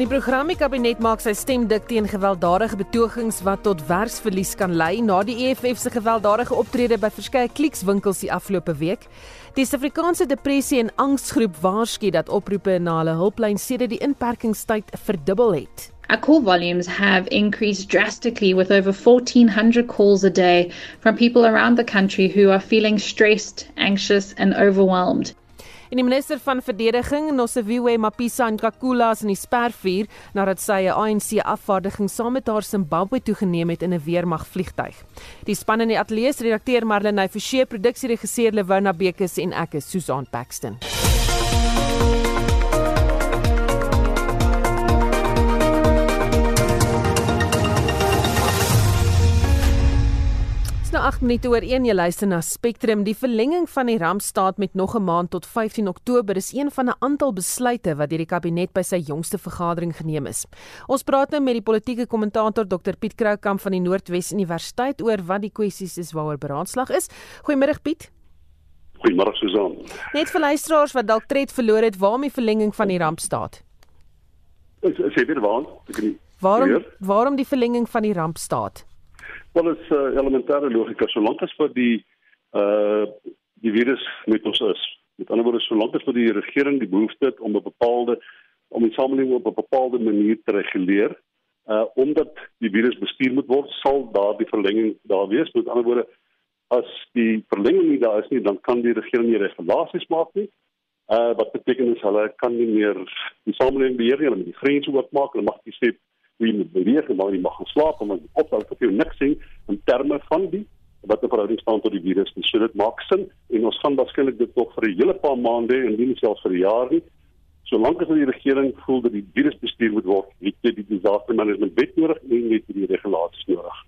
In die program die kabinet maak sy stem dik teen gewelddadige betogings wat tot werksverlies kan lei na die EFF se gewelddadige optrede by verskeie kliekswinkels die afgelope week. Die Suid-Afrikaanse Depressie en Angsgroep waarsku dat oproepe na hulle hulplyn sedert die inperkingstyd verdubbel het. Our call volumes have increased drastically with over 1,400 calls a day from people around the country who are feeling stressed, anxious, and overwhelmed. En die minister van verdediging, Nosiviwe Mapisa Nkakula, is in die spervuur nadat sy 'n ANC afvaardiging saam met haar Zimbabwe toegeneem het in 'n weermag vliegtyg. Die span in die ateljee se redakteur Marlene Forsie, produksieregisseur Lewona Bekes en ek is Susan Paxton. Nou 8 minute oor 1 jy luister na Spectrum die verlenging van die rampstaat met nog 'n maand tot 15 Oktober is een van 'n aantal besluite wat deur die kabinet by sy jongste vergadering geneem is. Ons praat nou met die politieke kommentator Dr Piet Kroukamp van die Noordwes Universiteit oor wat die kwessies is waaroor beraadslag is. Goeiemôre Piet. Goeiemôre Susan. Net vir luisteraars wat dalk tred verloor het, waarom die verlenging van die rampstaat? Sê weer waar? Waarom waarom die verlenging van die rampstaat? Wel is uh, elementêre logika solank as vir die uh die virus met ons is. Met ander woorde solank as vir die regering die behoefte het om 'n bepaalde om die samelewing op 'n bepaalde manier te reguleer, uh omdat die virus bestuur moet word, sal daar die verlenging daar wees. Met ander woorde as die verlenging nie daar is nie, dan kan die regering nie regulasies maak nie. Uh wat beteken is hulle kan nie meer die samelewing beheer nie, hulle moet die grense oopmaak, hulle mag nie sê wie moet beweeg en waar jy mag geslaap en dan opstel dat jy niks sien in terme van die wat 'n verhouding staan tot die virus. So dit maak sin en ons gaan waarskynlik dit nog vir 'n hele paar maande en nie selfs vir 'n jaar nie. Solank as die regering voel dat die virus bestuur moet word, het jy die disaster management wet nodig en net die regulasies nodig.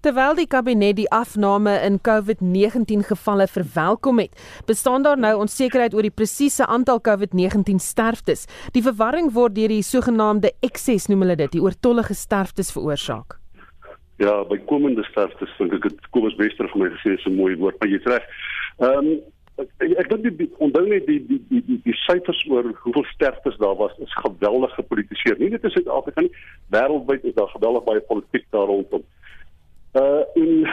Terwyl die kabinet die afname in COVID-19 gevalle verwelkom het, bestaan daar nou onsekerheid oor die presiese aantal COVID-19 sterftes. Die verwarring word deur die sogenaamde ekses noem hulle dit, die oortollige sterftes veroorsaak. Ja, bykomende sterftes dink ek dit kom ons bester vir my gesê is 'n mooi woord, maar jy's reg. Ehm um, ek ek dink die onthou net die die die die die syfers oor hoeveel sterftes daar was is geweldig gepolitiseer. Nie net in Suid-Afrika nie, wêreldwyd is daar geweldig baie politiek daar rondom.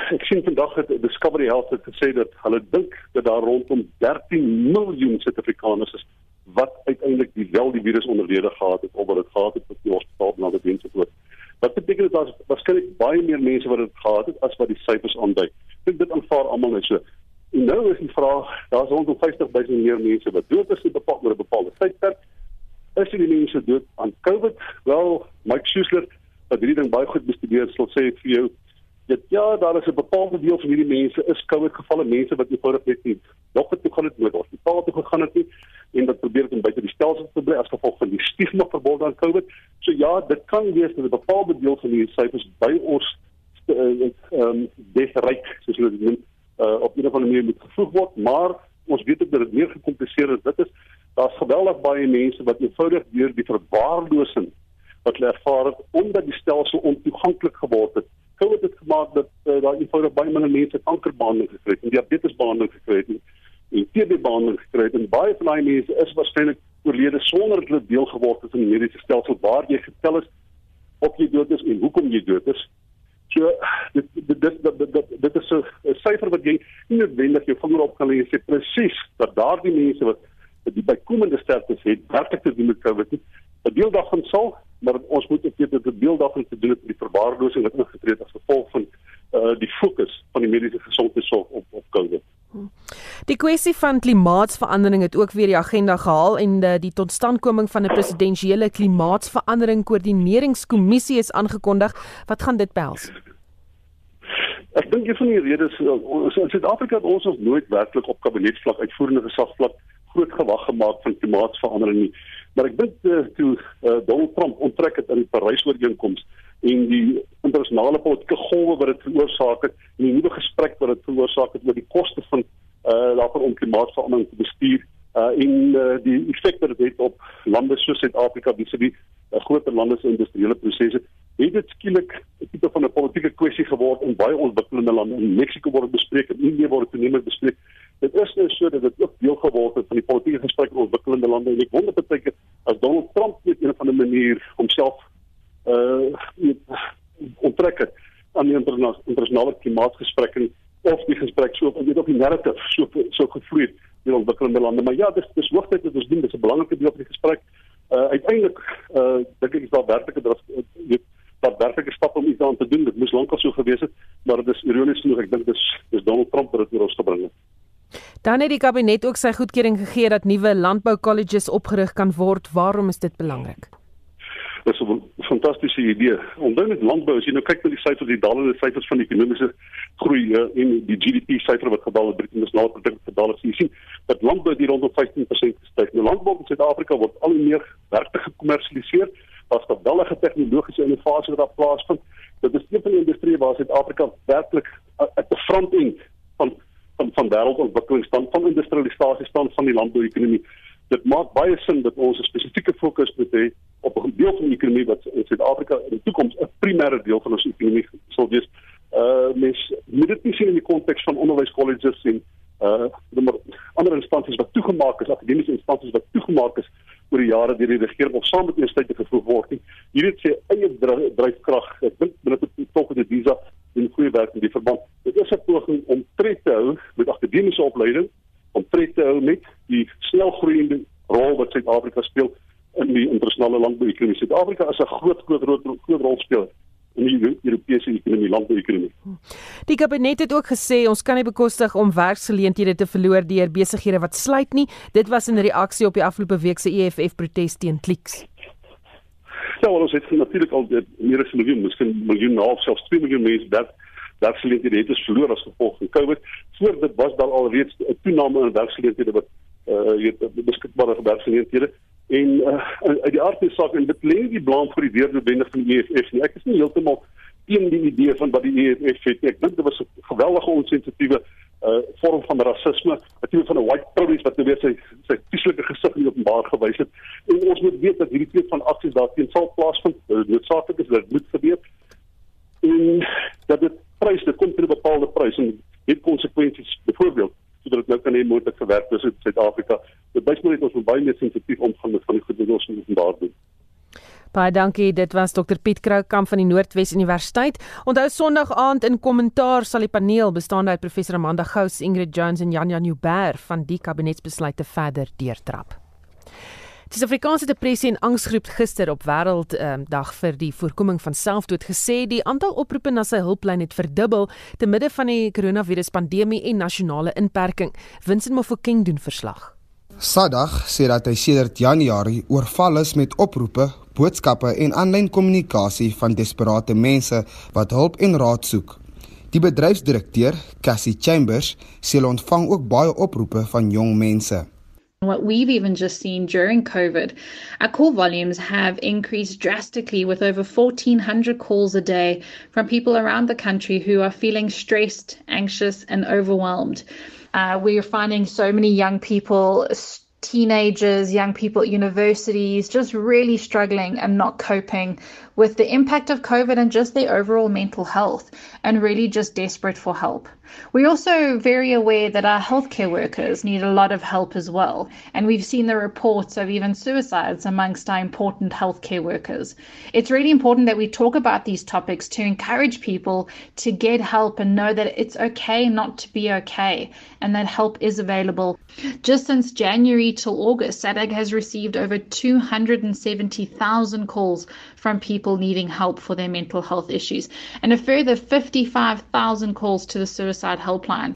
En ek sien vandag het Discovery Health het gesê dat hulle dink dat daar rondom 13 miljoen Suid-Afrikaners is wat uiteindelik die wel die virus onderlede gehad het of wat dit gehad het op die hospitaal na die mense voor. Wat beteken dit dat waarskynlik baie meer mense wat dit gehad het as wat die syfers aandui. Ek dit aanvaar almal net so. En nou is die vraag, daar's rondom 50 000 meer mense wat dood is oor 'n bepaalde tydperk. Is die mense dood aan COVID? Wel, Mike Schuessler wat hierdie ding baie goed bestudeer, sal sê vir jou dit ja, daar is 'n bepaalde deel van hierdie mense is COVID gevalle mense wat eenvoudig net nie het toe gaan het met hospitaal toe gegaan het nie en wat probeer om buite die stelsel te bly as gevolg van die stigma verbonde aan COVID. So ja, dit kan wees dat 'n bepaalde deel van hierdie syfers by ons eh, ehm um, desryk soos hulle dit noem uh, op 'n of ander manier moet gevoeg word, maar ons weet ook dat dit meer gekompliseer is. Dit is daar's geweldig baie mense wat eenvoudig deur die verwaarlosing wat hulle ervaar het omdat die stelsel ontoeganklik geword het COVID het gemaak dat uh, daar eenvoudig baie minder mense kankerbehandeling gekry het en diabetesbehandeling gekry het en, TB-behandeling gekry het en baie van daai mense is waarskynlik oorlede sonder dat hulle deel geword het van die mediese stelsel waar jy getel is of jy dood is en hoekom jy dood is. So dit dit dit dit, dit, dit is 'n syfer wat jy nie noodwendig jou vinger op kan lê en sê presies dat daardie mense wat die bykomende sterftes het werklik te doen met COVID. 'n Deel daarvan sal maar ons moet ook weet dat dit deel daarvan te doen het met die verwaarlosing wat ingetree het as gevolg van uh die fokus van die mediese gesondheidsorg op op COVID. Die kwessie van klimaatsverandering het ook weer die agenda gehaal en uh, die totstandkoming van 'n presidensiële klimaatsverandering koördineringskommissie is aangekondig. Wat gaan dit behels? Ek dink een van die redes ons in Suid-Afrika het ons nog nooit werklik op kabinetsvlak uitvoerende gesagsvlak groot gewag gemaak van klimaatsverandering nie. Maar ek dink uh, toe uh, Donald Trump onttrek het aan die Parys-ooreenkoms en die internasionale politieke golwe wat dit veroorsaak het en die nuwe gesprek wat dit veroorsaak het oor die koste van uh daarvan om klimaatsverandering te bestuur uh en uh, die effek wat dit het op lande soos Suid-Afrika vis-à-vis uh, groter lande se industriële prosesse, het dit skielik 'n tipe van 'n politieke kwessie geword in baie ontwikkelende lande. In Mexiko word bespreek, in Indië word toenemend bespreek. Dit is nou so dat dit ook deel geword het van die politieke gesprek in ontwikkelende lande en ek wonder baie as Donald Trump net een of ander manier homself uh onttrek het aan die internasionale klimaatsgesprekke of die gesprek so weet op die narrative so so gevloei in ontwikkelende lande maar ja dis dis hoogtyd dat ons doen dis 'n belangrike deel van die gesprek. Uh uiteindelik uh dink ek is daar werklike dat weet dat werklike stappe om iets aan te doen. Dit moes lankal so gewees het maar dit is ironies genoeg ek dink dis dis Donald Trump wat dit oor ons gebring het Dan het die kabinet ook sy goedkeuring gegee dat nuwe landboukolleges opgerig kan word. Waarom is dit belangrik? Dit is 'n fantastiese idee. Onthou net landbou, as jy nou kyk na die syfers, die dalende syfers van die ekonomiese groei uh, en die GDP syfer wat gedaal het, dit is nou produk gedaal het. Jy sien dat landbou die rondom 15% gestyg. Nou landbou in Suid-Afrika word al meer werklik gekommersialiseer. Daar's geweldige tegnologiese innovasie wat daar plaasvind. Dit is een van die industrieë waar Suid-Afrika werklik at the front end van van van wêreldontwikkelingsstand van industrialisasie stand van die landbouekonomie. Dit maak baie sin dat ons 'n spesifieke fokus moet hê op 'n deel van die ekonomie wat in Suid-Afrika in die toekoms 'n primêre deel van ons ekonomie sal wees. Uh mens moet dit nie sien in die konteks van onderwyskolleges en uh ander instansies wat toegemaak is, akademiese instansies wat toegemaak is oor die jare deur die regering of saam met universiteite gevoeg word nie. Hierdie het sy eie dryfkrag. Ek dink binne die tog van die visa en goeie werk in die verband. Dit is 'n poging om tred te hou met akademiese opleiding, om tred te hou met die snelgroeiende rol wat Suid-Afrika speel in die internasionale landbouekonomie. Suid-Afrika is 'n groot groot groot groot rolspeler in die Europese ekonomie, landbouekonomie. Die kabinet het ook gesê ons kan nie bekostig om werksgeleenthede te verloor deur besighede wat sluit nie. Dit was in reaksie op die afgelope week se EFF protes teen Clicks. Ja, ons het natuurlik al meer as 'n miljoen, miskien miljoen en half, selfs 2 miljoen mense dat werksgeleenthede het verloor as gevolg van COVID. Voor dit was daar al reeds 'n toename in werksgeleenthede wat uh weet beskikbare werksgeleenthede en uh, uit die aard van die saak en dit lê nie blame vir die deurdewendig van die EFF nie. Ek is nie heeltemal teen die idee van wat die EFF het. Ek dink dit was 'n geweldige onsensitiewe uh vorm van rasisme, 'n tipe van 'n white privilege wat nou weer sy sy vieslike gesig in openbaar gewys het. En ons moet weet dat hierdie tipe van aksies daarteen sal plaasvind. Dit noodsaaklik is dit moet gebeur. En dat dit prys, dit kom teen 'n bepaalde prys en het konsekwensies. Byvoorbeeld, sodat dit nou kan hê moontlik verwerk tussen Suid-Afrika. Dit wys maar net ons moet baie meer sensitief omgaan met van die goed wat ons moet daar doen. Baie dankie. Dit was Dr Piet Kroukamp van die Noordwes Universiteit. Onthou Sondag aand in kommentaar sal die paneel bestaande uit professor Amanda Gous, Ingrid Jones en Jan Jan Nieuwberg van die kabinetsbesluite verder deurtrap. Die Suid-Afrikaanse Depressie en Angsgroep gister op Wêrelddag um, vir die voorkoming van selfdood gesê die aantal oproepe na sy hulplyn het verdubbel te midde van die koronaviruspandemie en nasionale inperking. Vincent Mofokeng doen verslag. Sadag sê dat hy sedert Januarie oorval is met oproepe, boodskappe en aanlyn kommunikasie van desperate mense wat hulp en raad soek. Die bedryfsdirekteur, Cassie Chambers, sê hulle ontvang ook baie oproepe van jong mense. What we've even just seen during COVID, our call volumes have increased drastically with over 1,400 calls a day from people around the country who are feeling stressed, anxious, and overwhelmed. Uh, we're finding so many young people, teenagers, young people at universities, just really struggling and not coping with the impact of COVID and just their overall mental health and really just desperate for help. We're also very aware that our healthcare workers need a lot of help as well. And we've seen the reports of even suicides amongst our important healthcare workers. It's really important that we talk about these topics to encourage people to get help and know that it's okay not to be okay and that help is available. Just since January till August, SADAG has received over 270,000 calls from people needing help for their mental health issues and a further 55,000 calls to the suicide helpline.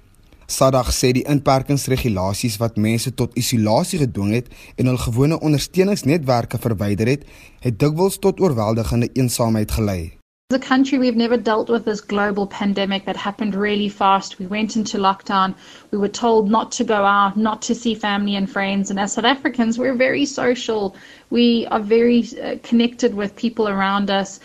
Sadag sê die inperkingsregulasies wat mense tot isolasie gedwing het en hul gewone ondersteuningsnetwerke verwyder het, het dikwels tot oorweldigende eensaamheid gelei. As a country, we've never dealt with this global pandemic that happened really fast. We went into lockdown. We were told not to go out, not to see family and friends. And as South Africans, we're very social. We are very uh, connected with people around us.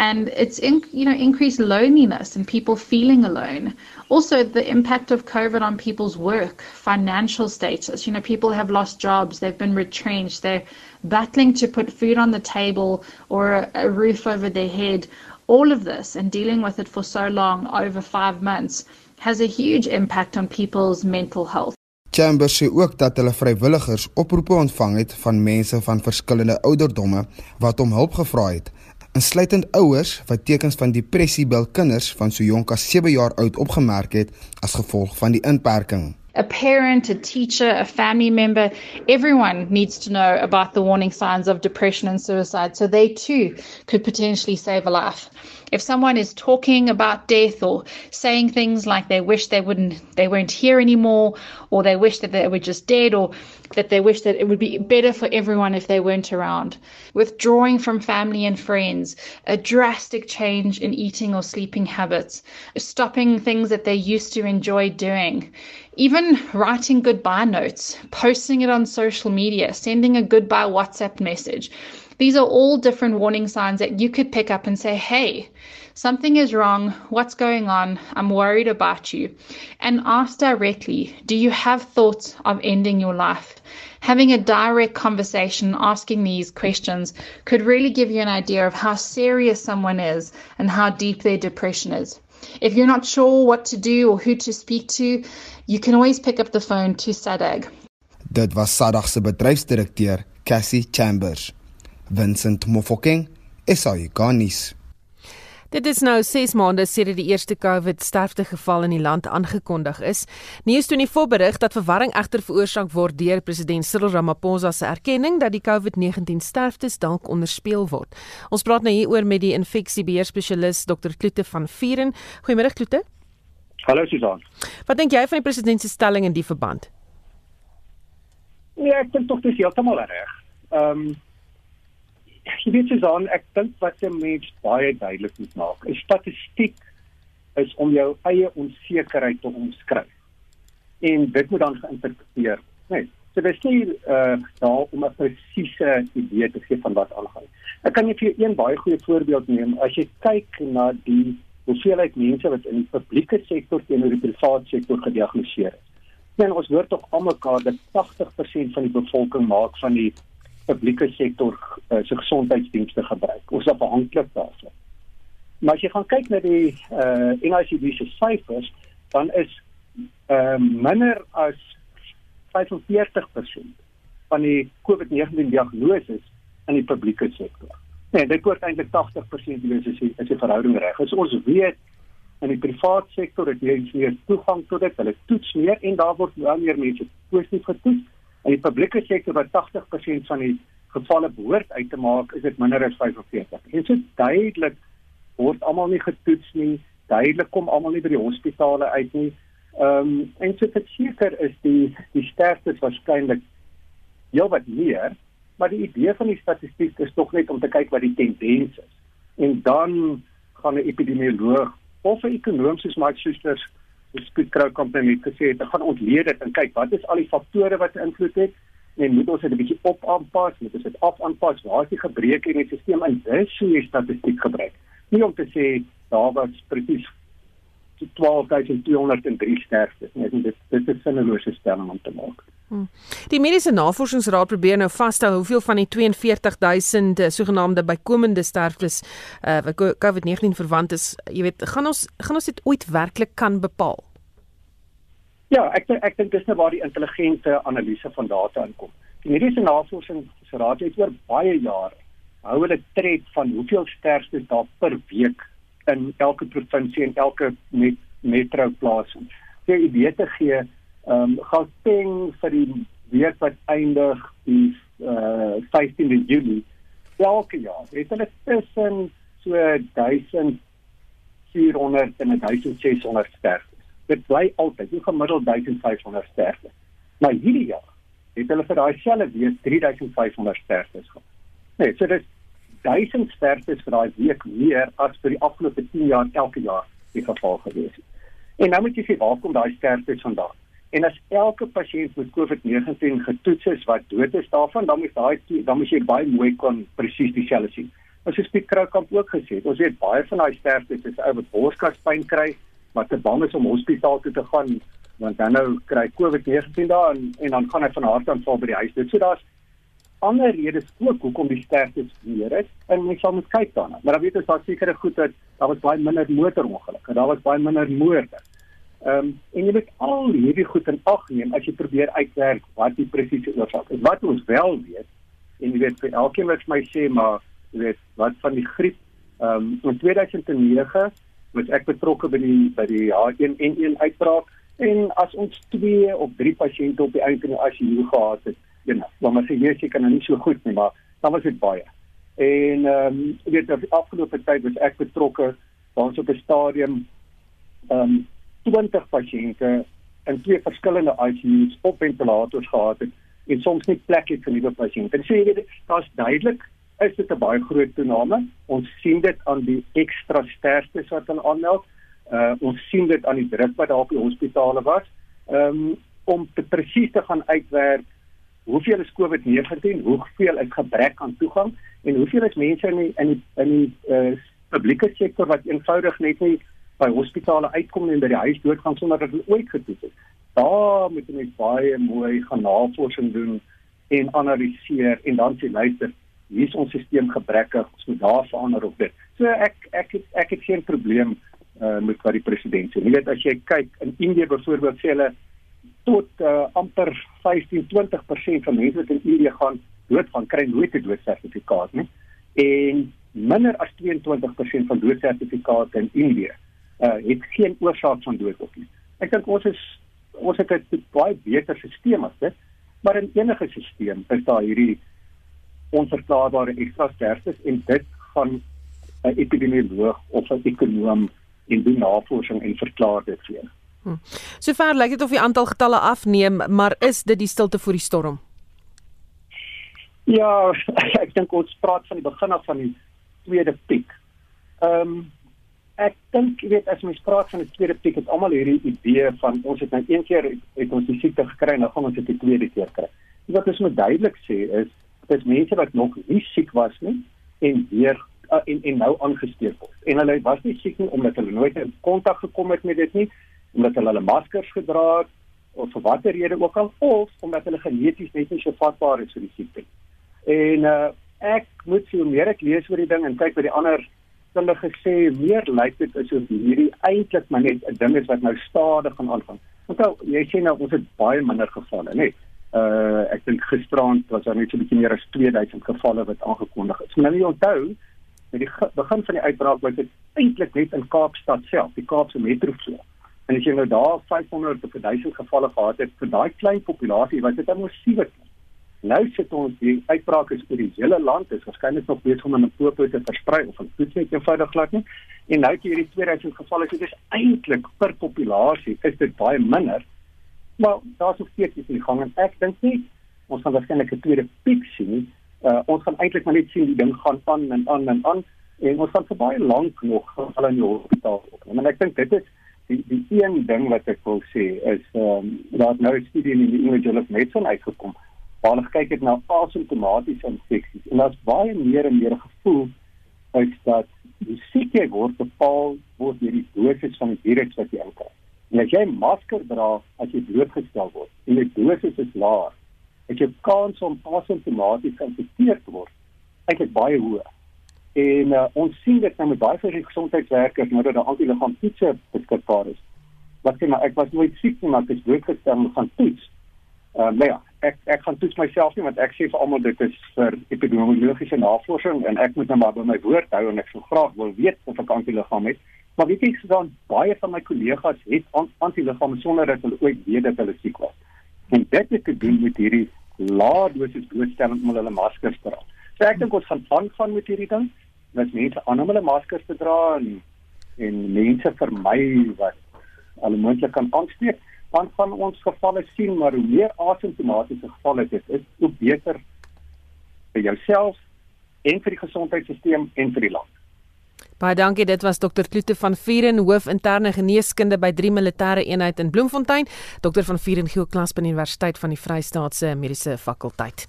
and it's in, you know increased loneliness and people feeling alone. Also, the impact of COVID on people's work, financial status. You know, people have lost jobs, they've been retrenched, they're battling to put food on the table or a, a roof over their head. All of this and dealing with it for so long, over five months, has a huge impact on people's mental health. Chambers sê ook dat hulle vrywilligers oproepe ontvang het van mense van verskillende ouderdomme wat om hulp gevra het, insluitend ouers wat tekens van depressie by kinders van so jonk as 7 jaar oud opgemerk het as gevolg van die inperking. A parent, a teacher, a family member, everyone needs to know about the warning signs of depression and suicide so they too could potentially save a life. If someone is talking about death or saying things like they wish they wouldn't they weren't here anymore or they wish that they were just dead or that they wish that it would be better for everyone if they weren't around. Withdrawing from family and friends, a drastic change in eating or sleeping habits, stopping things that they used to enjoy doing, even writing goodbye notes, posting it on social media, sending a goodbye WhatsApp message. These are all different warning signs that you could pick up and say, hey, something is wrong. What's going on? I'm worried about you. And ask directly, do you have thoughts of ending your life? Having a direct conversation, asking these questions, could really give you an idea of how serious someone is and how deep their depression is. If you're not sure what to do or who to speak to, you can always pick up the phone to SADAG. Dit was SADAG se bedryfsdirekteur, Cassie Chambers. Vincent Mofokeng, SAIGanis. Dit is nou 6 maande sedert die eerste COVID sterftegeval in die land aangekondig is. Nuus toe nie voorberig dat verwarring egter veroorsaak word deur president Cyril Ramaphosa se erkenning dat die COVID-19 sterftes dalk onderspeel word. Ons praat nou hieroor met die infeksiebeheerspesialis Dr. Kloete van Vieren. Goeiemôre Kloete. Hallo Susan. Wat dink jy van die president se stelling in die verband? Nee, ek dink tog dis heeltemal reg. Ehm um, jy weet Susan, ek dink wat 'n mens baie duidelik moet maak, is statistiek is om jou eie onsekerheid te omskryf. En dit moet dan geïnterpreteer. Nee, so dis nie uh daar om 'n presiese idee te gee van wat aangaan. Ek kan net vir een baie goeie voorbeeld neem. As jy kyk na die hoeveelheid mense wat in die publieke sektor teenoor die private sektor gediagnoseer is. En ons hoor tog almekaar dat 80% van die bevolking maak van die publieke sektor uh, se gesondheidsdienste gebruik. Ons is afhanklik daarvan. Maar as jy gaan kyk na die uh NICD se syfers, dan is uh minder as 45% van die COVID-19 diagnoses in die publieke sektor. Nee, dit word eintlik 80% wees as jy as jy verhouding reg. Ons weet in die private sektor het jy meer toegang tot dit, hulle toets meer en daar word baie meer mense positief getoets. In die publieke sektor waar 80% van die gevalle behoort uit te maak, is dit minder as 45. En so duidelik word almal nie getoets nie. Duidelik kom almal nie by die hospitale uit nie. Ehm um, en so verseker is die die sterftes waarskynlik heelwat meer, maar die idee van die statistiek is tog net om te kyk wat die tendens is. En dan gaan 'n epidemioloog of 'n ekonom soos Mike Schuster die Spoedkrou Company gesê het, gaan ontleed dit en kyk wat is al die faktore wat invloed het en moet ons dit 'n bietjie op aanpas, moet ons dit af aanpas, waar is die gebreke in die stelsel en dis hoe jy statistiek gebruik. Nie om te sê daar was presies 12203 sterftes nie. Dit dit is sinnelose stelling om te maak. Hmm. Die mediese navorsingsraad probeer nou vasstel hoeveel van die 42000 uh, sogenaamde bykomende sterftes uh, wat COVID-19 verwant is, jy weet, gaan ons gaan ons dit ooit werklik kan bepaal? Ja, ek ek dink dis nou waar die intelligente analise van data inkom. Die mediese navorsingsraad het oor baie jare hou hulle tred van hoeveel sterftes daar per week in elke provinsie en elke met, metro plaas. 'n idee te gee, ehm um, Gauteng vir die week wat eindig die uh, 15de Julie elke jaar het hulle tussen so 1400 en 1600 sterftes. Dit bly altyd, jy gemiddeld 1500 sterftes. Maar hierdie jaar het hulle vir daai selfde week 3500 sterftes gehad. Nee, so dit 1000 sterftes vir daai week meer as vir die afgelope 10 jaar elke jaar die geval gewees het. En nou moet jy sê waar kom daai sterftes vandaan? En as elke pasiënt met COVID-19 getoets is wat dood is daarvan, dan moet daai dan moet jy baie mooi kon presies dieselfde sien. Ons het Piet Kroukamp ook gesê, ons weet baie van daai sterftes is ou wat borskaspyn kry, wat te bang is om hospitaal toe te gaan want dan nou kry COVID-19 daar en en dan gaan hy van hartaanval by die huis. Dit so daar's ander redes ook hoekom die sterftes meer is en mens sal moet kyk daarna. Maar dan weet ons daar sekere goed dat daar was baie minder motorongelukke, daar was baie minder moorde. Ehm um, en jy moet al hierdie goed in ag neem as jy probeer uitwerk wat die presiese oorsaak is. Wat ons wel weet en jy weet vir elkeen wat my sê maar jy weet wat van die griep ehm um, in 2009 was ek betrokke by die by die H1N1 uitbraak en as ons twee of drie pasiënte op die einde in die ICU gehad het, ja, maar sê jy seker nou nie so goed nie, maar dan was dit baie. En ehm um, jy weet die afgelope tyd was ek betrokke waar ons op 'n stadium ehm um, 20 pasiënte in twee verskillende ICU's op ventilators gehad het en soms nie plek het vir nuwe pasiënte. So jy weet, daar's duidelik is dit 'n baie groot toename. Ons sien dit aan die ekstra sterftes wat hulle aanmeld. Uh ons sien dit aan die druk wat daar op die hospitale was. Um om te presies te gaan uitwerk hoeveel is COVID-19, hoeveel is gebrek aan toegang en hoeveel is mense in die in die in die uh publieke sektor wat eenvoudig net nie by hospitale uitkom en by die huis doodgaan sonder dat hulle ooit getoets is. Daar moet jy net baie mooi gaan navorsing doen en analiseer en dan sê luister, hier is ons stelsel gebrekkig, ons moet daar verander op dit. So ek ek ek, ek het geen probleem uh, met wat die president sê. Jy weet as jy kyk in Indië byvoorbeeld sê hulle tot uh, amper 15-20% van mense wat in Indië gaan dood gaan kry nooit 'n doodsertifikaat nie. En minder as 22% van doodsertifikate in Indië uh, het geen oorsaak van dood op nie. Ek dink ons is ons het 'n baie beter stelsel as dit, maar in enige stelsel is daar hierdie onverklaarbare ekstra sterftes en dit gaan 'n epidemioloog of 'n ekonom in die navorsing en verklaar dit vir. Hm. Sover lyk dit of die aantal getalle afneem, maar is dit die stilte voor die storm? Ja, ek dink ons praat van die begin af van die tweede piek. Ehm um, ek dink jy weet as mens praat van 'n tweede piek het almal hierdie idee van ons het nou een keer het ons die siekte gekry nou gaan ons dit die tweede keer kry. Wat ons moet duidelik sê is dis mense wat nog nie siek was nie en weer uh, en en nou aangesteek word. En hulle was nie siek nie omdat hulle nooit in kontak gekom het met dit nie, omdat hulle hulle maskers gedra het of vir watter rede ook al of omdat hulle geneties net nie so vatbaar is vir die siekte. En uh, ek moet sê hoe meer ek lees oor die ding en kyk by die ander hulle gesê meer lyk dit asof hierdie eintlik maar net 'n ding is wat nou stadig gaan aangaan. Want jy sê nou ons het baie minder gevalle, nê? Uh ek dink gisteraand was daar net so 'n bietjie meer as 2000 gevalle wat aangekondig is. Nou jy onthou met die begin van die uitbraak was dit eintlik net in Kaapstad self, die Kaapse metrovloer. En as jy nou daar 500 of 1000 gevalle gehad het vir daai klein populasie, was dit 'n massiewe Nou sit ons die uitbraak is oor die hele land is waarskynlik nog besig om in 'n popo te versprei of 'n toets net eenvoudig glad nie. En nou het jy hierdie 2000 gevalle, so dit is eintlik per populasie is dit baie minder. Maar daar's nog steeds iets in die gang en ek dink nie ons gaan waarskynlik 'n tweede piek sien. Uh, ons gaan eintlik maar net sien die ding gaan aan en aan en aan en ons gaan vir baie lank nog hulle in die hospitaal opneem. En ek dink dit is die die een ding wat ek wil sê is ehm um, daar het nou 'n studie in die New England Journal of Medicine uitgekom waar hulle kyk het na asymptomatiese infeksies en daar's baie meer en meer gevoel is dat die siekte word bepaal word deur die dosis van die virus wat jy kry. En as jy masker dra as jy blootgestel word en die dosis is laag, het jy kans om asymptomaties geïnfekteer te word eintlik baie hoog. En uh, ons sien dit nou met baie van die gesondheidswerkers nou dat daar antiliggaamtoetse beskikbaar is. Wat sê maar ek was nooit siek nie, maar ek is blootgestel om gaan toets. Ehm uh, nou ja, ek ek gaan toets myself nie want ek sê vir almal dit is vir epidemiologiese navorsing en ek moet nou maar by my woord hou en ek sou graag wil weet of ek antiliggaam het. Maar weet jy dan baie van my kollegas het antiliggame sonder dat hulle ooit weet dat hulle siek was. En dit het te doen met hierdie lae dosis blootstelling om hulle maskers te dra. So ek dink ons gaan aangaan met hierdie ding. Dat mense aan hulle maskers te dra en en mense vermy wat alle moontlik kan aansteek dan van ons gevalle sien maar hoe meer asymptomatiese gevalle dit is, hoe beter vir jouself en vir die gesondheidstelsel en vir die land. Baie dankie. Dit was Dr. Kloete van Vieren, hoof interne geneeskunde by 3 Militêre Eenheid in Bloemfontein. Dr. van Vieren gee klas by die Universiteit van die Vrystaat se Mediese Fakulteit.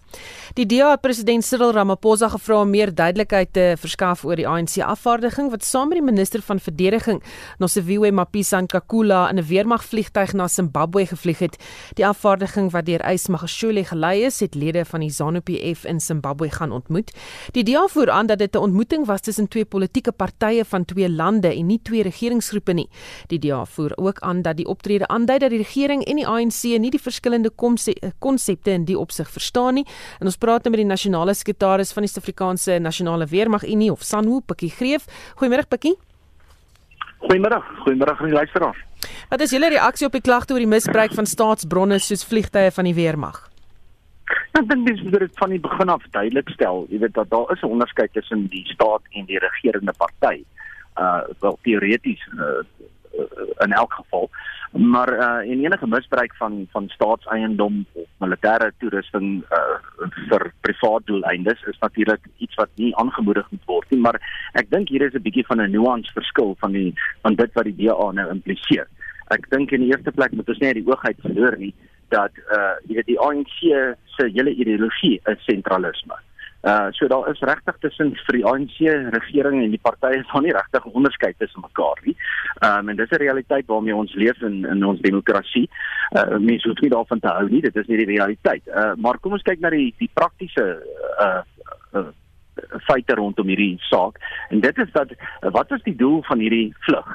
Die DA het president Cyril Ramaphosa gevra om meer duidelikheid te verskaf oor die ANC afvaardiging wat saam met die minister van verdediging, Nosiviwe Mapisa Nkakula, in 'n weermagvliegtuig na Zimbabwe gevlieg het. Die afvaardiging wat deur Ys Magashule gelei is, het lede van die ZANU-PF in Zimbabwe gaan ontmoet. Die DA voer aan dat dit 'n ontmoeting was tussen twee politieke partye partye van twee lande en nie twee regeringsgroepe nie. Die DA voer ook aan dat die optrede aandui dat die regering en die ANC nie die verskillende konsepte in die opsig verstaan nie. En ons praat nou met die nasionale sekretaris van die Suid-Afrikaanse Nasionale Weermag Unie of SANWU, Pikkie Greef. Goeiemôre Pikkie. Goeiemôre. Goeiemôre aan die luisteraars. Wat is julle reaksie op die klagte oor die misbruik van staatsbronne soos vliegtye van die weermag? Ek dink dis moet dit van die begin af duidelik stel, jy weet dat daar is 'n onderskeid tussen die staat en die regerende party. Uh wel teoreties uh, uh, in elk geval, maar uh en enige misbruik van van staatseiendom of militêre toerusting uh vir privaat doeleindes is natuurlik iets wat nie aangemoedig moet word nie, maar ek dink hier is 'n bietjie van 'n nuance verskil van die van dit wat die DA nou impliseer. Ek dink in die eerste plek moet ons nie die oogheid verloor nie dat uh jy weet die ANC se hele ideologie is sentralisme. Uh so daar is regtig tussen vir die ANC regering en die partye is daar nie regtig onderskeid tussen mekaar nie. Um en dis 'n realiteit waarmee ons leef in in ons demokrasie. Uh mense hoef nie daarvan te hou nie, dit is nie die realiteit. Uh maar kom ons kyk na die die praktiese uh, uh feite rondom hierdie saak. En dit is dat wat is die doel van hierdie vlug?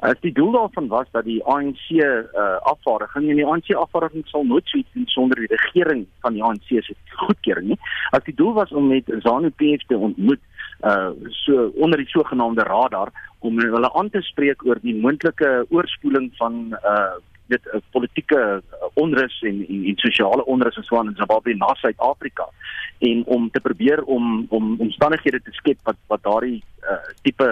As die doel daarvan was dat die ANC uh, afvaardiging en die ANC afvaardiging sal nooit suits doen sonder die regering van die ANC se goedkeuring nie. As die doel was om met ZANU-PF te ontmoet uh so onder die sogenaamde radar om hulle aan te spreek oor die moontlike oorspoeling van uh dit uh, politieke uh, onrus en, en en sosiale onrus in Swaan en Zimbabwe na Suid-Afrika en om te probeer om om omstandighede te skep wat wat daardie uh, tipe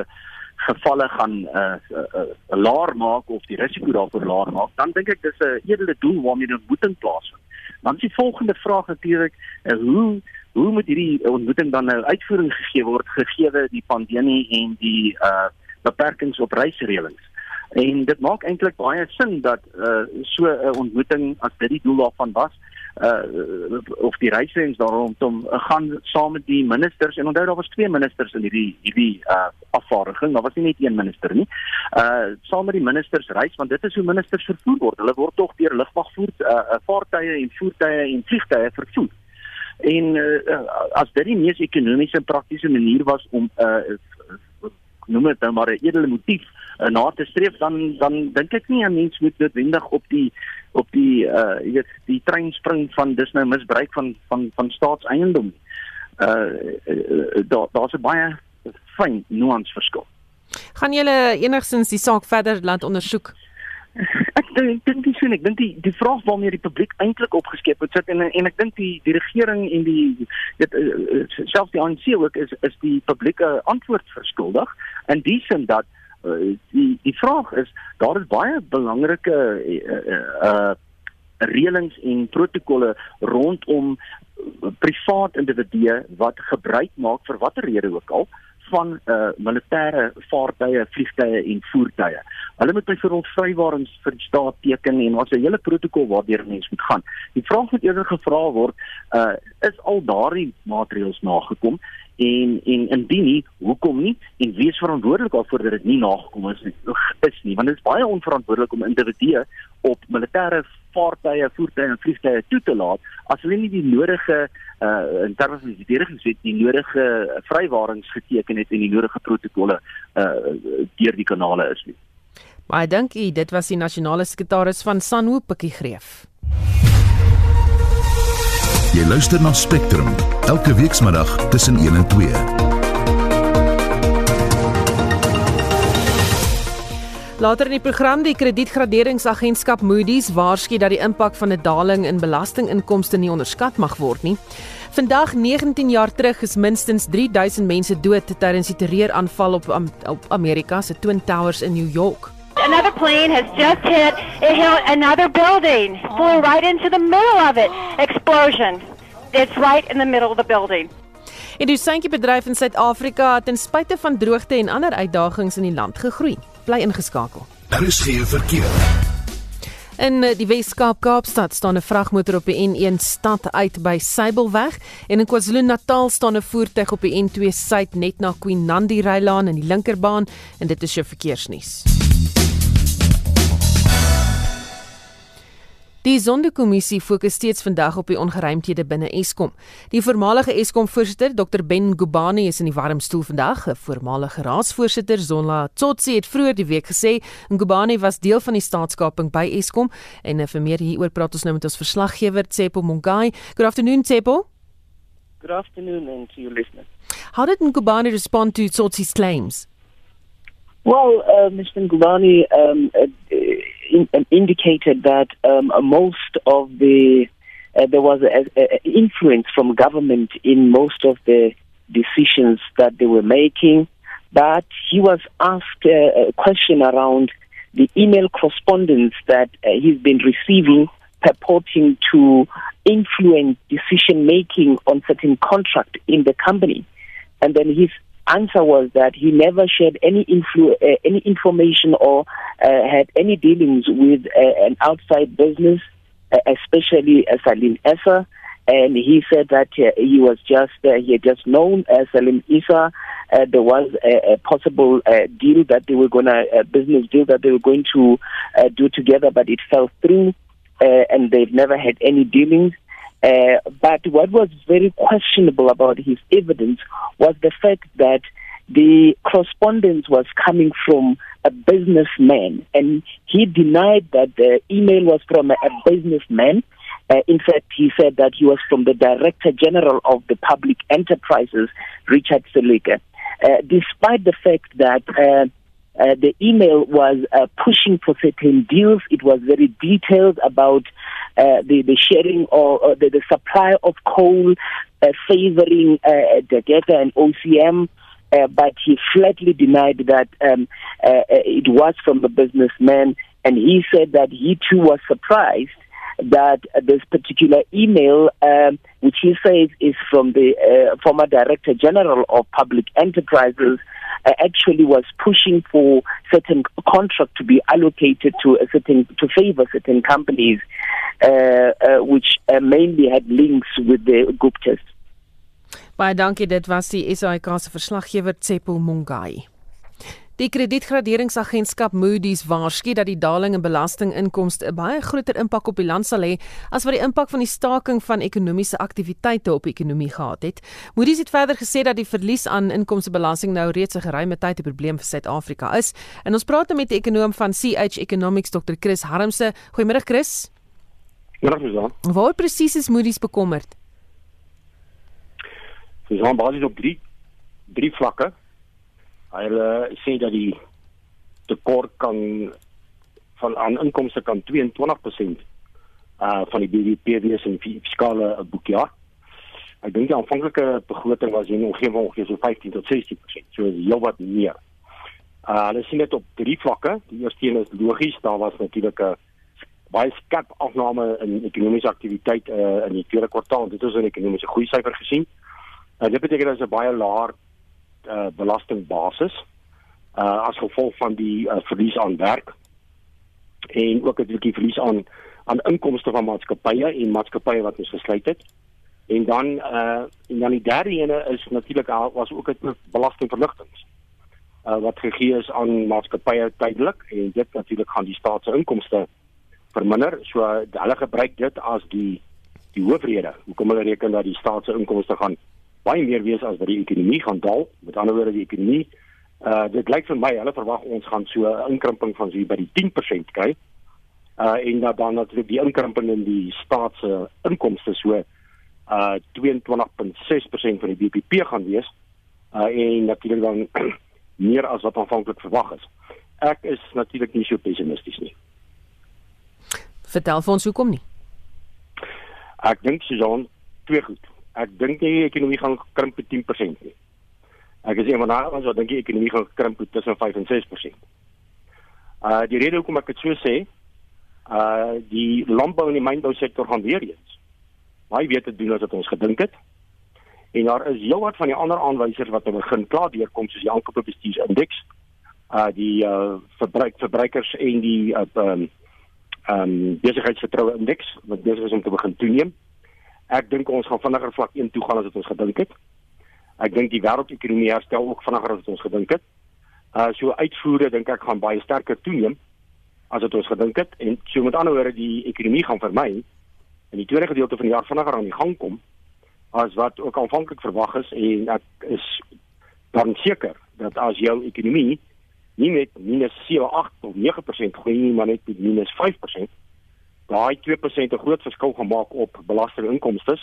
gevalle gaan 'n uh, uh, uh, laer maak of die risiko daarvoor laer maak, dan dink ek dis 'n edele doel waarmee die ontmoeting plaasvind. Dan is die volgende vraag natuurlik, uh, hoe hoe moet hierdie ontmoeting dan nou uitvoering gegee word gegee die pandemie en die uh beperkings op reisreëlings? En dit maak eintlik baie sin dat uh so 'n ontmoeting as dit die doel daarvan was, uh of die reisings daar rondom uh, gaan saam met die ministers en onthou daar was twee ministers in hierdie hierdie uh afvaardiging daar was nie net een minister nie uh saam met die ministers reis want dit is hoe ministers vervoer word. Hulle word tog deur lugmagvoer uh vaartuie en voertuie en vliegtuie vervoer. En uh, as dit die mees ekonomiese en praktiese manier was om uh noem dit nou maar 'n edele motief uh, na te streef dan dan dink ek nie 'n mens moet noodwendig op die op die uh jy weet die trein spring van dis nou misbruik van van van staatseiendom. Uh, uh daar daar's 'n baie fyn nuance verskil. Gaan julle enigstens die saak verder laat ondersoek? Ek dink dink dis sien ek dink die die vraag waarmee die publiek eintlik opgeskep het sit en en ek dink die die regering en die dit selfs die ANC ook is is die publieke antwoord verskuldig in die sin dat uh, die die vraag is daar is baie belangrike uh, uh reëlings en protokolle rondom privaat individue wat gebruik maak vir watter rede ook al van uh militêre vaartuie, vliegtuie en voertuie. Hulle moet byvoorbeeld vrywarings vir die staat teken en ons 'n hele protokol waardeur mense moet gaan. Die vraag wat eerder gevra word, uh is al daardie maatreëls nagekom en en indien nie hoekom nie en wie is verantwoordelik daarvoor dat dit nie nagekom is nie is nie want dit is baie onverantwoordelik om individue op militêre vaartuie, voertuie en vliegtuie toe te laat as hulle nie die nodige uh in terme van die verdedigingswet die nodige vrywarings geteken het en die nodige protokolle uh deur die kanale is nie. Baie dankie, dit was die nasionale sekretaris van Sanho Pikkie Greef. Jy luister na Spectrum elke weekmiddag tussen 1 en 2. Later in die program die kredietgraderingsagentskap Moody's waarsku dat die impak van 'n daling in belastinginkomste nie onderskat mag word nie. Vandag 19 jaar terug is minstens 3000 mense dood tydens die terreuraanval op op Amerika se Twin Towers in New York. Another plane has just hit, it hit another building, flew right into the middle of it. Explosion. It's right in the middle of the building. En die suintjiebedryf in Suid-Afrika het ten spyte van droogte en ander uitdagings in die land gegroei. Bly ingeskakel. Daar is geen verkeer. In eh, die Weskaap Kaapstad staan 'n vragmotor op die N1 stad uit by Sybelweg en in KwaZulu-Natal staan 'n voertuig op die N2 suid net na Queen Nandi Rylaan in die linkerbaan en dit is jou verkeersnuus. Die Sondekommissie fokus steeds vandag op die ongeruimthede binne Eskom. Die voormalige Eskom-voorsitter, Dr Ben Gubani, is in die warm stoel vandag. 'n Voormalige raadsvoorsitter, Zola Tsotsi, het vroeër die week gesê Gubani was deel van die staatskaping by Eskom en vir meer hieroor praat ons nou met ons verslaggewer Tsepo Mongai. Good afternoon, Tsepo. Good afternoon and to your listeners. How did Ngubani respond to Tsotsi's claims? Well, uh, Mr. Ngubani um, uh, in, um, indicated that um, most of the uh, there was an influence from government in most of the decisions that they were making, but he was asked a question around the email correspondence that uh, he's been receiving purporting to influence decision making on certain contract in the company. And then his answer was that he never shared any influ- uh, any information or uh, had any dealings with uh, an outside business, uh, especially uh, Salim Essa. And he said that uh, he was just he had just known Salim Issa. there was a, a possible deal that they were going to business deal that they were going to do together, but it fell through, and they've never had any dealings. Uh, but what was very questionable about his evidence was the fact that the correspondence was coming from a businessman, and he denied that the email was from a, a businessman. Uh, in fact, he said that he was from the Director General of the Public Enterprises, Richard Selika. Uh, despite the fact that uh, uh, the email was uh, pushing for certain deals. It was very detailed about uh, the, the sharing or, or the, the, supply of coal uh, favoring uh, Dageta and OCM. Uh, but he flatly denied that um, it was from the businessman, and he said that he too was surprised that this particular email, um, which he says is from the uh, former Director General of Public Enterprises, uh, actually was pushing for certain contract to be allocated to a certain to favor certain companies, uh, uh which uh, mainly had links with the Guptas. Baie dankie dit was die SAK se verslaggewer Tsepo Mungai. Die kredietgraderingsagentskap Moody's waarsku dat die daling in belastinginkomste 'n baie groter impak op die land sal hê as wat die impak van die staking van ekonomiese aktiwiteite op die ekonomie gehad het. Moody's het verder gesê dat die verlies aan inkomstebelasting nou reeds 'n geruime tyd 'n probleem vir Suid-Afrika is. En ons praat met die ekonom van CH Economics Dr. Chris Harmse. Goeiemôre Chris. Goeiemôre Susan. Waar presies is Moody's bekommerd? Susan, basies op drie drie vlakke. Hulle sê dat die tekort kan van aan inkomste kan 22% uh van die BBP wees in fiskale boekjaar. Ek dink die aanvanklike begroting was hier omgewing ongeveer so 15 tot 16%, so is heelwat meer. Uh hulle sien dit op drie vlakke. Die eerste een is logies, daar was natuurlik 'n baie skerp afname in ekonomiese aktiwiteit uh in die tweede kwartaal. Dit is 'n ekonomiese groei syfer gesien. Uh, dit beteken dat dit 'n baie laer uh, belastingbasis uh as gevolg van die uh, verlies aan werk en ook 'n bietjie verlies aan aan inkomste van maatskappye en maatskappye wat ons gesluit het. En dan uh en dan die derde ene is natuurlik was ook 'n belastingverligtings. Uh wat gegee is aan maatskappye tydelik en dit natuurlik gaan die staat se inkomste verminder. So hulle gebruik dit as die die hoofrede hoekom hulle reken dat die staat se inkomste gaan baie meer wees as wat die ekonomie gaan daal. Met ander woorde die ekonomie uh dit lyk vir my hulle verwag ons gaan so 'n inkrimping van so by die 10% kry. Uh en dan dan natuurlik die inkrimping in die staat se inkomste so uh 22.6% van die BBP gaan wees. Uh en natuurlik dan meer as wat aanvanklik verwag is. Ek is natuurlik nie so pessimisties nie. Vertel vir ons hoekom nie. Ek dink Susan twee goed ek dink nie die ekonomie gaan krimp met 10% nie. Ek is een van daardie wat dink die ekonomie gaan krimp met tussen 5 en 6%. Uh die rede hoekom ek dit so sê, uh die landbou en die mynbou sektor gaan weer eens baie beter doen as wat ons gedink het. En daar is heelwat van die ander aanwysers wat begin klaar deurkom soos die aankope bestuursindeks, uh die uh verbruik verbruikers en die uh um um besigheidsvertroue indeks wat besig is om te begin toeneem. Ek dink ons gaan vinniger vlak 1 toe gaan as wat ons gedink het. Ek dink die wêreldekonomie herstel ook vinniger as wat ons gedink het. Uh so uitvoere dink ek gaan baie sterker toeneem as wat ons gedink het en so met ander woorde die ekonomie gaan vir my in die tweede gedeelte van die jaar vinniger aan die gang kom as wat ook aanvanklik verwag is en ek is dan seker dat as jou ekonomie nie met minus 7, 8 of 9% groei nie, maar net met minus 5%, daai 2% 'n groot verskil gemaak op belastinginkomste.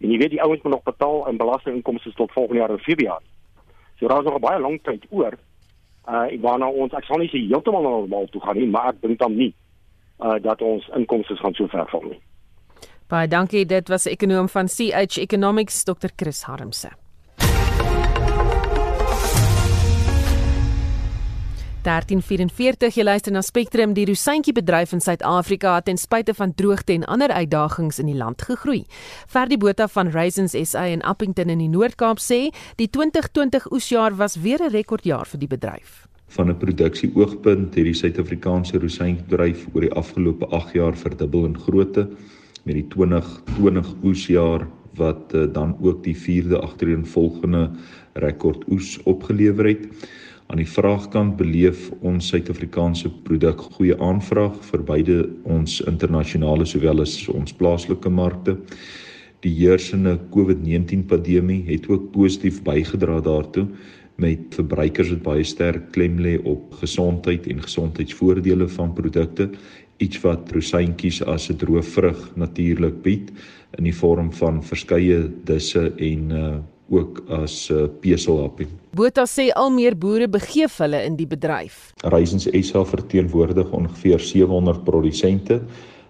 En jy weet die ouens moet nog betaal in belastinginkomste tot volgende jaar in Februarie. So daar is nog 'n baie lang tyd oor. Uh waarna ons ek sal nie sê heeltemal normaal toe gaan nie, maar ek dink dan nie uh dat ons inkomste gaan so ver val nie. Baie dankie, dit was ekonom van CH Economics Dr. Chris Harmse. 1344 jy luister na Spectrum die Rosyntjie bedryf in Suid-Afrika het ten spyte van droogte en ander uitdagings in die land gegroei. Ferdi Botha van Raisins SA in Appington in die Noord-Kaap sê die 2020 oesjaar was weer 'n rekordjaar vir die bedryf. Van 'n produksie oogpunt het die Suid-Afrikaanse rosyntjiebedryf oor die afgelope 8 jaar verdubbel in grootte met die 2020 oesjaar wat uh, dan ook die 4de agtereenvolgende rekord oes opgelewer het. Aan die vraagkant beleef ons Suid-Afrikaanse produk goeie aanvraag vir beide ons internasionale sowel as ons plaaslike markte. Die heersende COVID-19 pandemie het ook positief bygedra daartoe met verbruikers wat baie sterk klem lê op gesondheid en gesondheidsvoordele van produkte, iets wat rosyntjies as 'n droë vrug natuurlik bied in die vorm van verskeie disse en uh, ook as 'n uh, peselhappie. Botha sê al meer boere begeef hulle in die bedryf. Raisins SA verteenwoordig ongeveer 700 produsente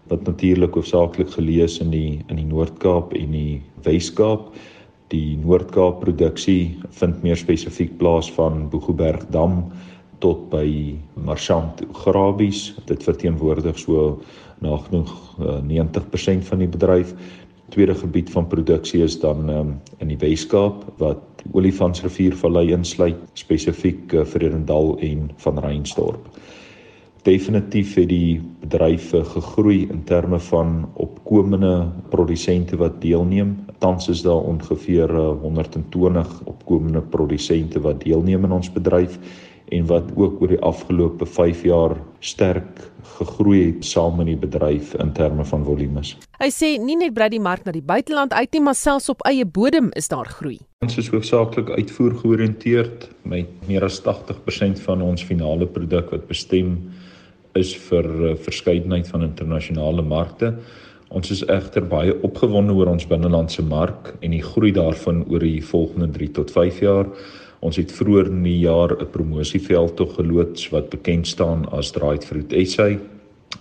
wat natuurlik hoofsaaklik gelees in die in die Noord-Kaap en die Wes-Kaap. Die Noord-Kaap produksie vind meer spesifiek plaas van Boegoberg Dam tot by Marchant Grabies. Dit verteenwoordig so nagenoeg 90% van die bedryf tweede gebied van produksie is dan um, in die Wes-Kaap wat Olifantsriviervallei insluit spesifiek uh, Vredendal en Van Reinstorp. Definitief het die bedryf gegroei in terme van opkomende produsente wat deelneem. Tans is daar ongeveer 120 uh, opkomende produsente wat deelneem in ons bedryf en wat ook oor die afgelope 5 jaar sterk gegroei het saam in die bedryf in terme van volumes. Hy sê nie net brei die mark na die buiteland uit nie, maar selfs op eie bodem is daar groei. Ons is hoofsaaklik uitvoer georiënteerd met meer as 80% van ons finale produk wat bestem is vir uh, verskeidenheid van internasionale markte. Ons is egter baie opgewonde oor ons binnelandse mark en die groei daarvan oor die volgende 3 tot 5 jaar. Ons het vroeër in die jaar 'n promosieveld tog geloods wat bekend staan as Dried Fruit SA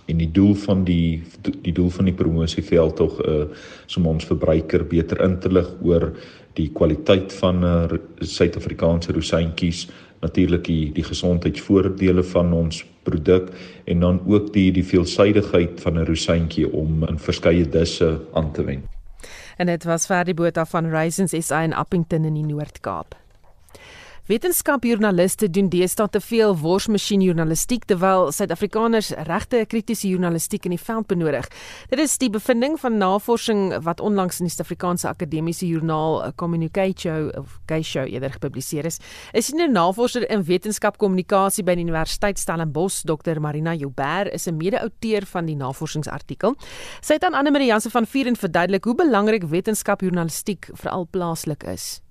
en die doel van die die doel van die promosieveld tog uh, is om ons verbruiker beter in te lig oor die kwaliteit van uh, Suid-Afrikaanse rosyntjies natuurlik die die gesondheidsvoordele van ons produk en dan ook die die veelsidigheid van 'n rosyntjie om in verskeie disse aan te wend. En dit was Ferdi Botha van Raisins SA in Appington in die Noord-Kaap. Wetenskapjoernaliste doen deesdae te veel worsmasjienjournalistiek terwyl Suid-Afrikaners regte kritiese journalistiek in die veld benodig. Dit is die bevinding van navorsing wat onlangs in die Suid-Afrikaanse Akademiese Joernaal Communication of Geisho eerder gepubliseer is. Is 'n navorser in wetenskapkommunikasie by die Universiteit Stellenbosch, Dr. Marina Joubert, is 'n mede-outeur van die navorsingsartikel. Sy het aan Anne Marie Jansen van Vuren verduidelik hoe belangrik wetenskapjournalistiek veral plaaslik is.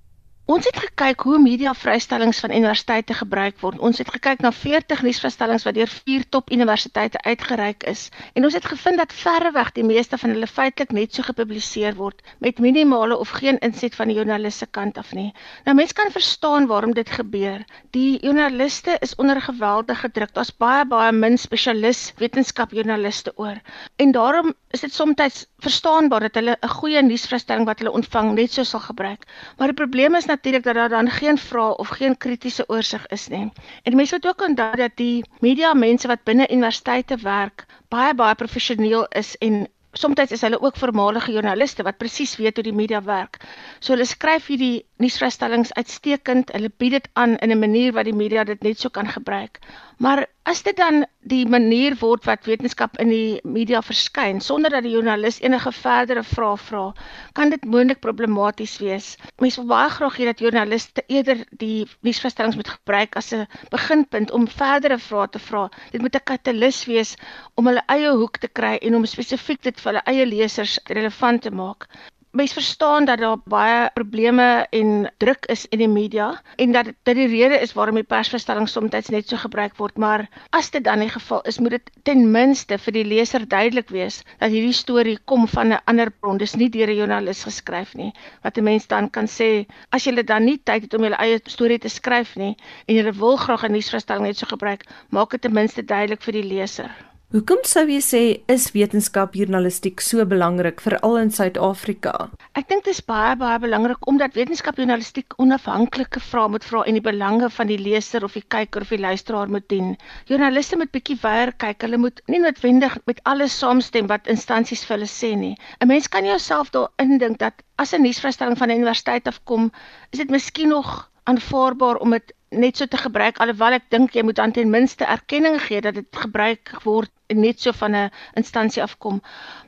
Ons het gekyk hoe media vrystellings van universiteite gebruik word. Ons het gekyk na 40 nuusvrystellings wat deur vier top universiteite uitgereik is en ons het gevind dat verreweg die meeste van hulle feitelik net so gepubliseer word met minimale of geen inset van die joernalis se kant af nie. Nou mense kan verstaan waarom dit gebeur. Die joernaliste is onder geweldige druk. Daar's baie baie min spesialis wetenskapjoernaliste oor. En daarom is dit soms verstaanbaar dat hulle 'n goeie nuusvrystelling wat hulle ontvang net so sal gebruik. Maar die probleem is natuurlik dat daar dan geen vrae of geen kritiese oorsig is nie. En mense moet ook onthou dat die media mense wat binne universiteite werk baie baie professioneel is en soms is hulle ook voormalige joernaliste wat presies weet hoe die media werk. So hulle skryf hierdie nuusvrystellings uitstekend. Hulle bied dit aan in 'n manier wat die media dit net so kan gebruik. Maar as dit dan die manier word wat wetenskap in die media verskyn sonder dat die joernalis enige verdere vrae vra, kan dit moontlik problematies wees. Mense wil baie graag hê dat joernaliste eerder die nuusvrystellings moet gebruik as 'n beginpunt om verdere vrae te vra. Dit moet 'n katalis wees om hulle eie hoek te kry en om spesifiek dit vir hulle eie lesers relevant te maak mens verstaan dat daar baie probleme en druk is in die media en dat dit die rede is waarom die persverstelling soms net so gebruik word maar as dit dan die geval is moet dit ten minste vir die leser duidelik wees dat hierdie storie kom van 'n ander bron. Dis nie deur 'n joernalis geskryf nie. Wat 'n mens dan kan sê as jy dan nie tyd het om jou eie storie te skryf nie en jy wil graag 'n nuusverstelling net so gebruik maak dit ten minste duidelik vir die leser Hoekom sou jy sê is wetenskap journalistiek so belangrik veral in Suid-Afrika? Ek dink dit is baie baie belangrik omdat wetenskap journalistiek onafhanklike vrae moet vra en die belange van die leser of die kyker of die luisteraar moet dien. Joernaliste moet bietjie weier kyk. Hulle moet nie noodwendig met alles saamstem wat instansies vir hulle sê nie. 'n Mens kan jouself daarin dink dat as 'n nuusvrystelling van 'n universiteit afkom, is dit miskien nog aanvaarbaar om dit net so te gebruik alhoewel ek dink jy moet aan ten minste erkenning gee dat dit gebruik word net so van 'n instansie afkom.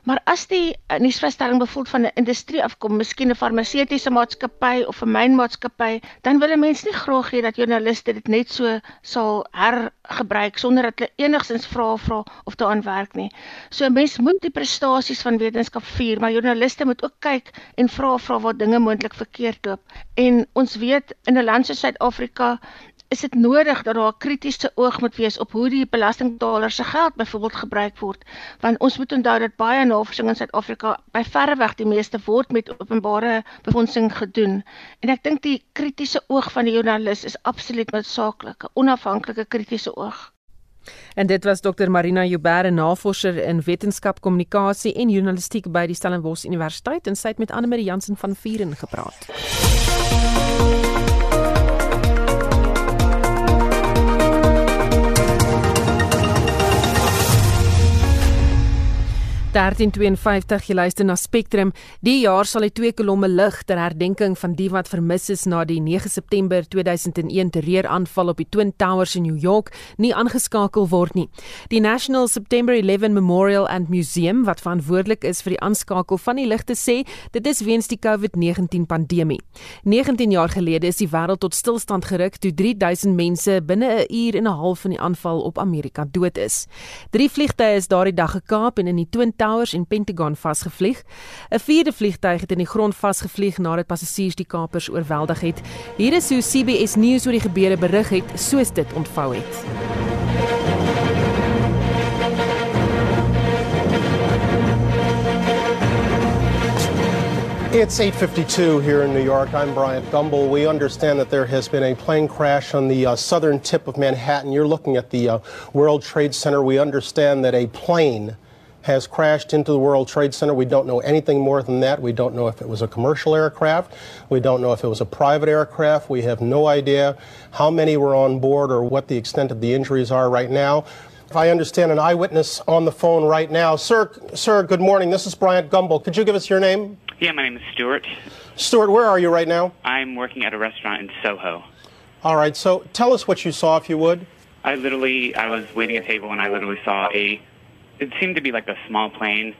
Maar as die uh, nuusvrystelling bevoel van 'n industrie afkom, miskien 'n farmaseutiese maatskappy of 'n mynmaatskappy, dan wil 'n mens nie graag hê dat joernaliste dit net so sal hergebruik sonder dat hulle enigsins vra vra of daaraan werk nie. So 'n mens moet die prestasies van wetenskap vier, maar joernaliste moet ook kyk en vra vra waar dinge moontlik verkeerd loop. En ons weet in 'n land soos Suid-Afrika is dit nodig dat daar 'n kritiese oog moet wees op hoe die belastingbetalers se geld byvoorbeeld gebruik word. Want ons moet onthou dat baie navorsing in Suid-Afrika by verre weg die meeste word met openbare befondsing gedoen. En ek dink die kritiese oog van die joernalis is absoluut noodsaaklik 'n onafhanklike kritiese oog. En dit was Dr Marina Joubert, navorser in wetenskap, kommunikasie en journalistiek by die Stellenbosch Universiteit. En sy het met Anne Marie Jansen van Vieren gepraat. 1352 jy luister na Spectrum. Die jaar sal die twee kolomme lig ter herdenking van die wat vermis is na die 9 September 2001 terreuraanval op die Twin Towers in New York nie aangeskakel word nie. Die National September 11 Memorial and Museum wat verantwoordelik is vir die aanskakel van die ligte sê dit is weens die COVID-19 pandemie. 19 jaar gelede is die wêreld tot stilstand geruk toe 3000 mense binne 'n uur en 'n half van die aanval op Amerika dood is. Drie vliegtye is daardie dag gekaap en in die Twin Towers en Pentagon vasgevlieg. 'n Vierde vliegtuig het in die grond vasgevlieg nadat passasiers die kapers oorweldig het. Hier is hoe CBS News oor die gebeure berig het, soos dit ontvou het. It's 8:52 here in New York. I'm Bryant Gumbel. We understand that there has been a plane crash on the uh, southern tip of Manhattan. You're looking at the uh, World Trade Center. We understand that a plane has crashed into the World Trade Center. We don't know anything more than that. We don't know if it was a commercial aircraft. We don't know if it was a private aircraft. We have no idea how many were on board or what the extent of the injuries are right now. If I understand an eyewitness on the phone right now. Sir, sir, good morning. This is Bryant Gumbel. Could you give us your name? Yeah, my name is Stuart. Stuart, where are you right now? I'm working at a restaurant in Soho. All right, so tell us what you saw, if you would. I literally, I was waiting at a table and I literally saw a it seemed to be like a small plane.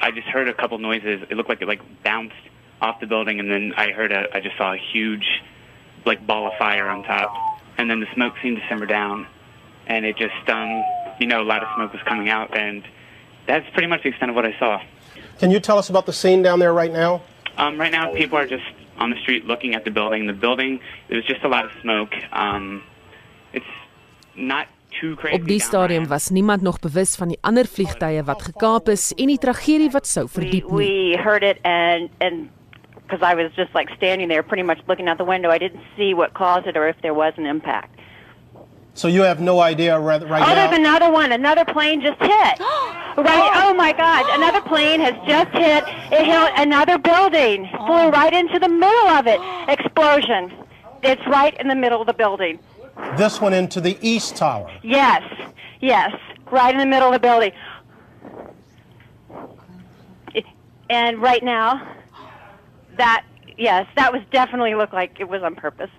I just heard a couple noises. It looked like it like bounced off the building, and then I heard a. I just saw a huge, like ball of fire on top, and then the smoke seemed to simmer down, and it just um, you know, a lot of smoke was coming out, and that's pretty much the extent of what I saw. Can you tell us about the scene down there right now? Um, right now, people are just on the street looking at the building. The building, there's just a lot of smoke. Um, it's not Op die stadium was niemand nog bewus van die ander vliegtye wat gekaap is en die tragedie wat sou verdiep nie. We heard it and and because I was just like standing there pretty much looking out the window. I didn't see what caused it or if there was an impact. So you have no idea right, right oh, now? Oh, there's another one. Another plane just hit. right. Oh my God. Another plane has just hit. It hit another building. Flew oh. right into the middle of it. Explosion. It's right in the middle of the building. This one into the east tower. Yes, yes, right in the middle of the building. And right now, that yes, that was definitely looked like it was on purpose.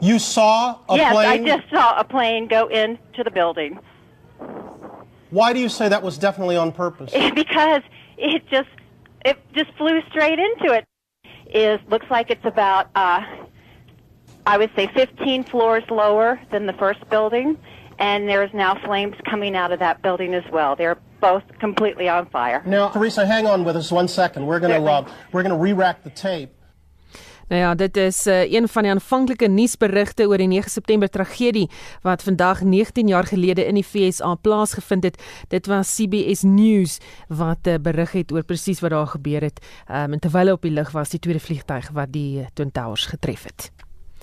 You saw a yes, plane? I just saw a plane go into the building Why do you say that was definitely on purpose? because it just it just flew straight into it. Is looks like it's about uh, I would say 15 floors lower than the first building, and there's now flames coming out of that building as well. They're both completely on fire. Now, Teresa, hang on with us one second. We're going to uh, we're going to re-rack the tape. Nou ja, dit is uh, een van die aanvanklike nuusberigte oor die 9 September tragedie wat vandag 19 jaar gelede in die FSA plaasgevind het. Dit was CBS News wat uh, berig het oor presies wat daar gebeur het. Um, en terwyl hy op die lug was, die tweede vliegtyg wat die uh, Twin Towers getref het.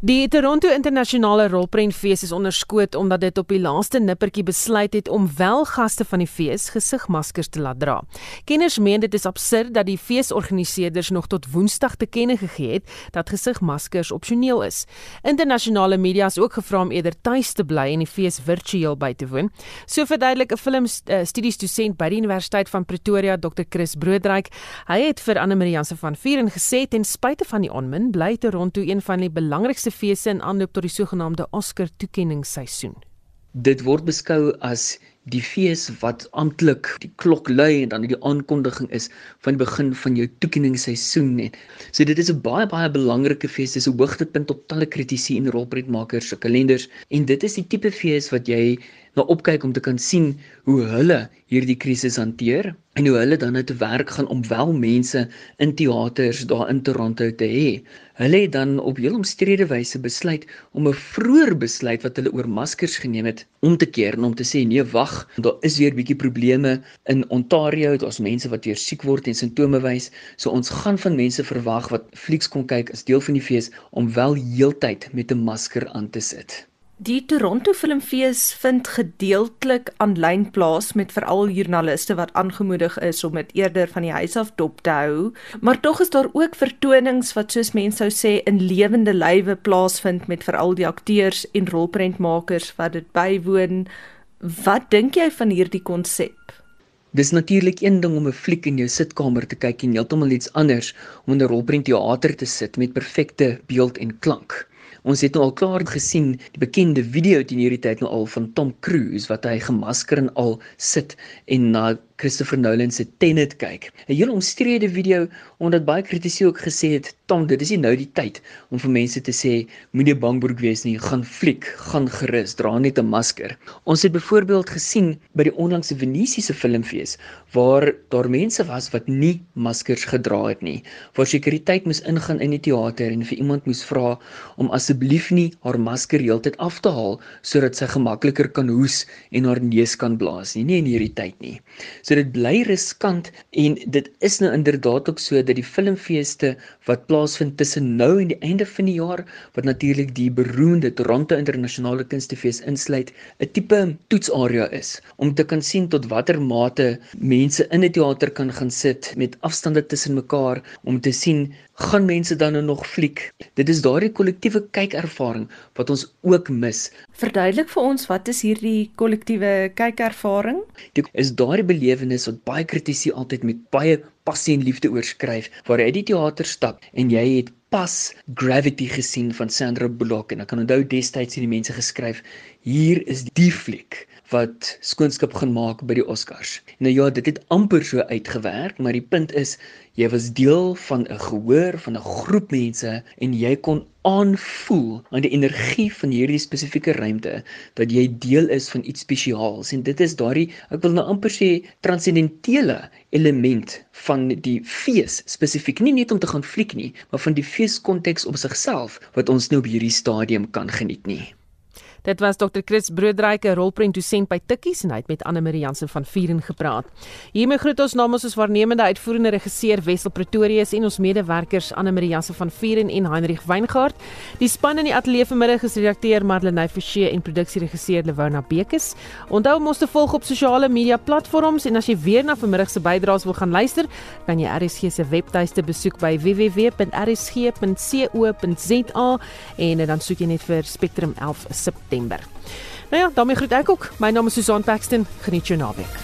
Die Toronto Internasionale Rolprentfees is onderskoot omdat dit op die laaste nippertjie besluit het om wel gaste van die fees gesigmaskers te laat dra. Kenners meen dit is absurd dat die feesorganiseerders nog tot Woensdag te kenne gegee het dat gesigmaskers opsioneel is. Internasionale media is ook gevra om eerder tuis te bly en die fees virtueel by te woon. So verduidelik 'n filmstudies dosent by die Universiteit van Pretoria, Dr. Chris Broodryk. Hy het vir Anne Marie Jansen van Vieren gesê ten spyte van die onmin bly Toronto een van die belangrikste grootste feeste in aanloop tot die sogenaamde Oscar toekenningsseisoen. Dit word beskou as die fees wat amptelik die klok lui en dan die aankondiging is van die begin van jou toekenningsseisoen en so dit is 'n baie baie belangrike fees dis 'n hoogtepunt op talle kritici en rolprentmakers se kalenders en dit is die tipe fees wat jy na opkyk om te kan sien hoe hulle hierdie krisis hanteer en hoe hulle dan nou te werk gaan om wel mense in teaters daar in Toronto te hê. Hulle het dan op heel omstrede wyse besluit om 'n vroeër besluit wat hulle oor maskers geneem het om te keer en om te sê nee wag, daar is weer bietjie probleme in Ontario, daar's mense wat weer siek word en simptome wys, so ons gaan van mense verwag wat flieks kom kyk as deel van die fees om wel heeltyd met 'n masker aan te sit. Die Toronto Filmfees vind gedeeltelik aanlyn plaas met veral joernaliste wat aangemoedig is om dit eerder van die huis af dop te hou, maar tog is daar ook vertonings wat soos mense sou sê in lewende lywe plaasvind met veral die akteurs en rolprentmakers wat dit bywoon. Wat dink jy van hierdie konsep? Dis natuurlik een ding om 'n fliek in jou sitkamer te kyk en heeltemal iets anders om in 'n rolprentteater te sit met perfekte beeld en klank. Ons het nou al klaar gesien die bekende video teen hierdie tyd nou al van Tom Cruise wat hy gemasker en al sit en na Christopher Nolan se Tenet kyk. 'n Heel omstrede video omdat baie kritici ook gesê het, "Tom, dit is nie nou die tyd om vir mense te sê moenie bangbroek wees nie, gaan fliek, gaan gerus, dra net 'n masker." Ons het byvoorbeeld gesien by die onlangse Venesiese filmfees waar daar mense was wat nie maskers gedra het nie, waar sekuriteit moes ingaan in die teater en vir iemand moes vra om asseblief nie haar masker heeltyd af te haal sodat sy gemakliker kan hoes en haar neus kan blaas nie, nie in hierdie tyd nie. So dit bly riskant en dit is nou inderdaad ook so dat die filmfeeste wat plaasvind tussen nou en die einde van die jaar wat natuurlik die beroemde Toronto Internasionale Kunstefees insluit, 'n tipe toetsarea is om te kan sien tot watter mate mense in 'n teater kan gaan sit met afstande tussen mekaar om te sien gaan mense dan nou nog fliek. Dit is daardie kollektiewe kykervaring wat ons ook mis. Verduidelik vir ons wat is hierdie kollektiewe kykervaring? Dit is daardie belewenis wat baie kritici altyd met baie passie en liefde oorskryf waar jy uit die teater stap en jy het pas Gravity gesien van Sandra Bullock en ek kan onthou destyds het die mense geskryf hier is die fliek wat skoonskip gaan maak by die Oscars. Nou ja, dit het amper so uitgewerk, maar die punt is jy was deel van 'n gehoor van 'n groep mense en jy kon aanvoel aan die energie van hierdie spesifieke ruimte dat jy deel is van iets spesiaals en dit is daardie ek wil nou amper sê transcendentele element van die fees spesifiek nie net om te gaan fliek nie maar van die feeskonteks op sigself wat ons nou op hierdie stadium kan geniet nie Dit was Dr. Chris Broodryke, rolprent dosent by Tikkies en hy het met Anne Marie Jansen van Vieren gepraat. Hiermee groet ons namens ons waarnemende uitvoerende regisseur Wessel Pretorius en ons medewerkers Anne Marie Jansen van Vieren en Heinrich Weingart. Die span in die ateljee vanmiddag is redakteur Marlenae Forsie en produksieregisseur Lewona Bekes. Onthou om ons te volg op sosiale media platforms en as jy weer na vanmiddag se bydraes wil gaan luister, kan jy RSG se webtuiste besoek by www.rsg.co.za en dan soek jy net vir Spectrum 11 September. Nou ja, daarmee groet ek ook. My naam is Susan Paxton. Geniet jou naweek.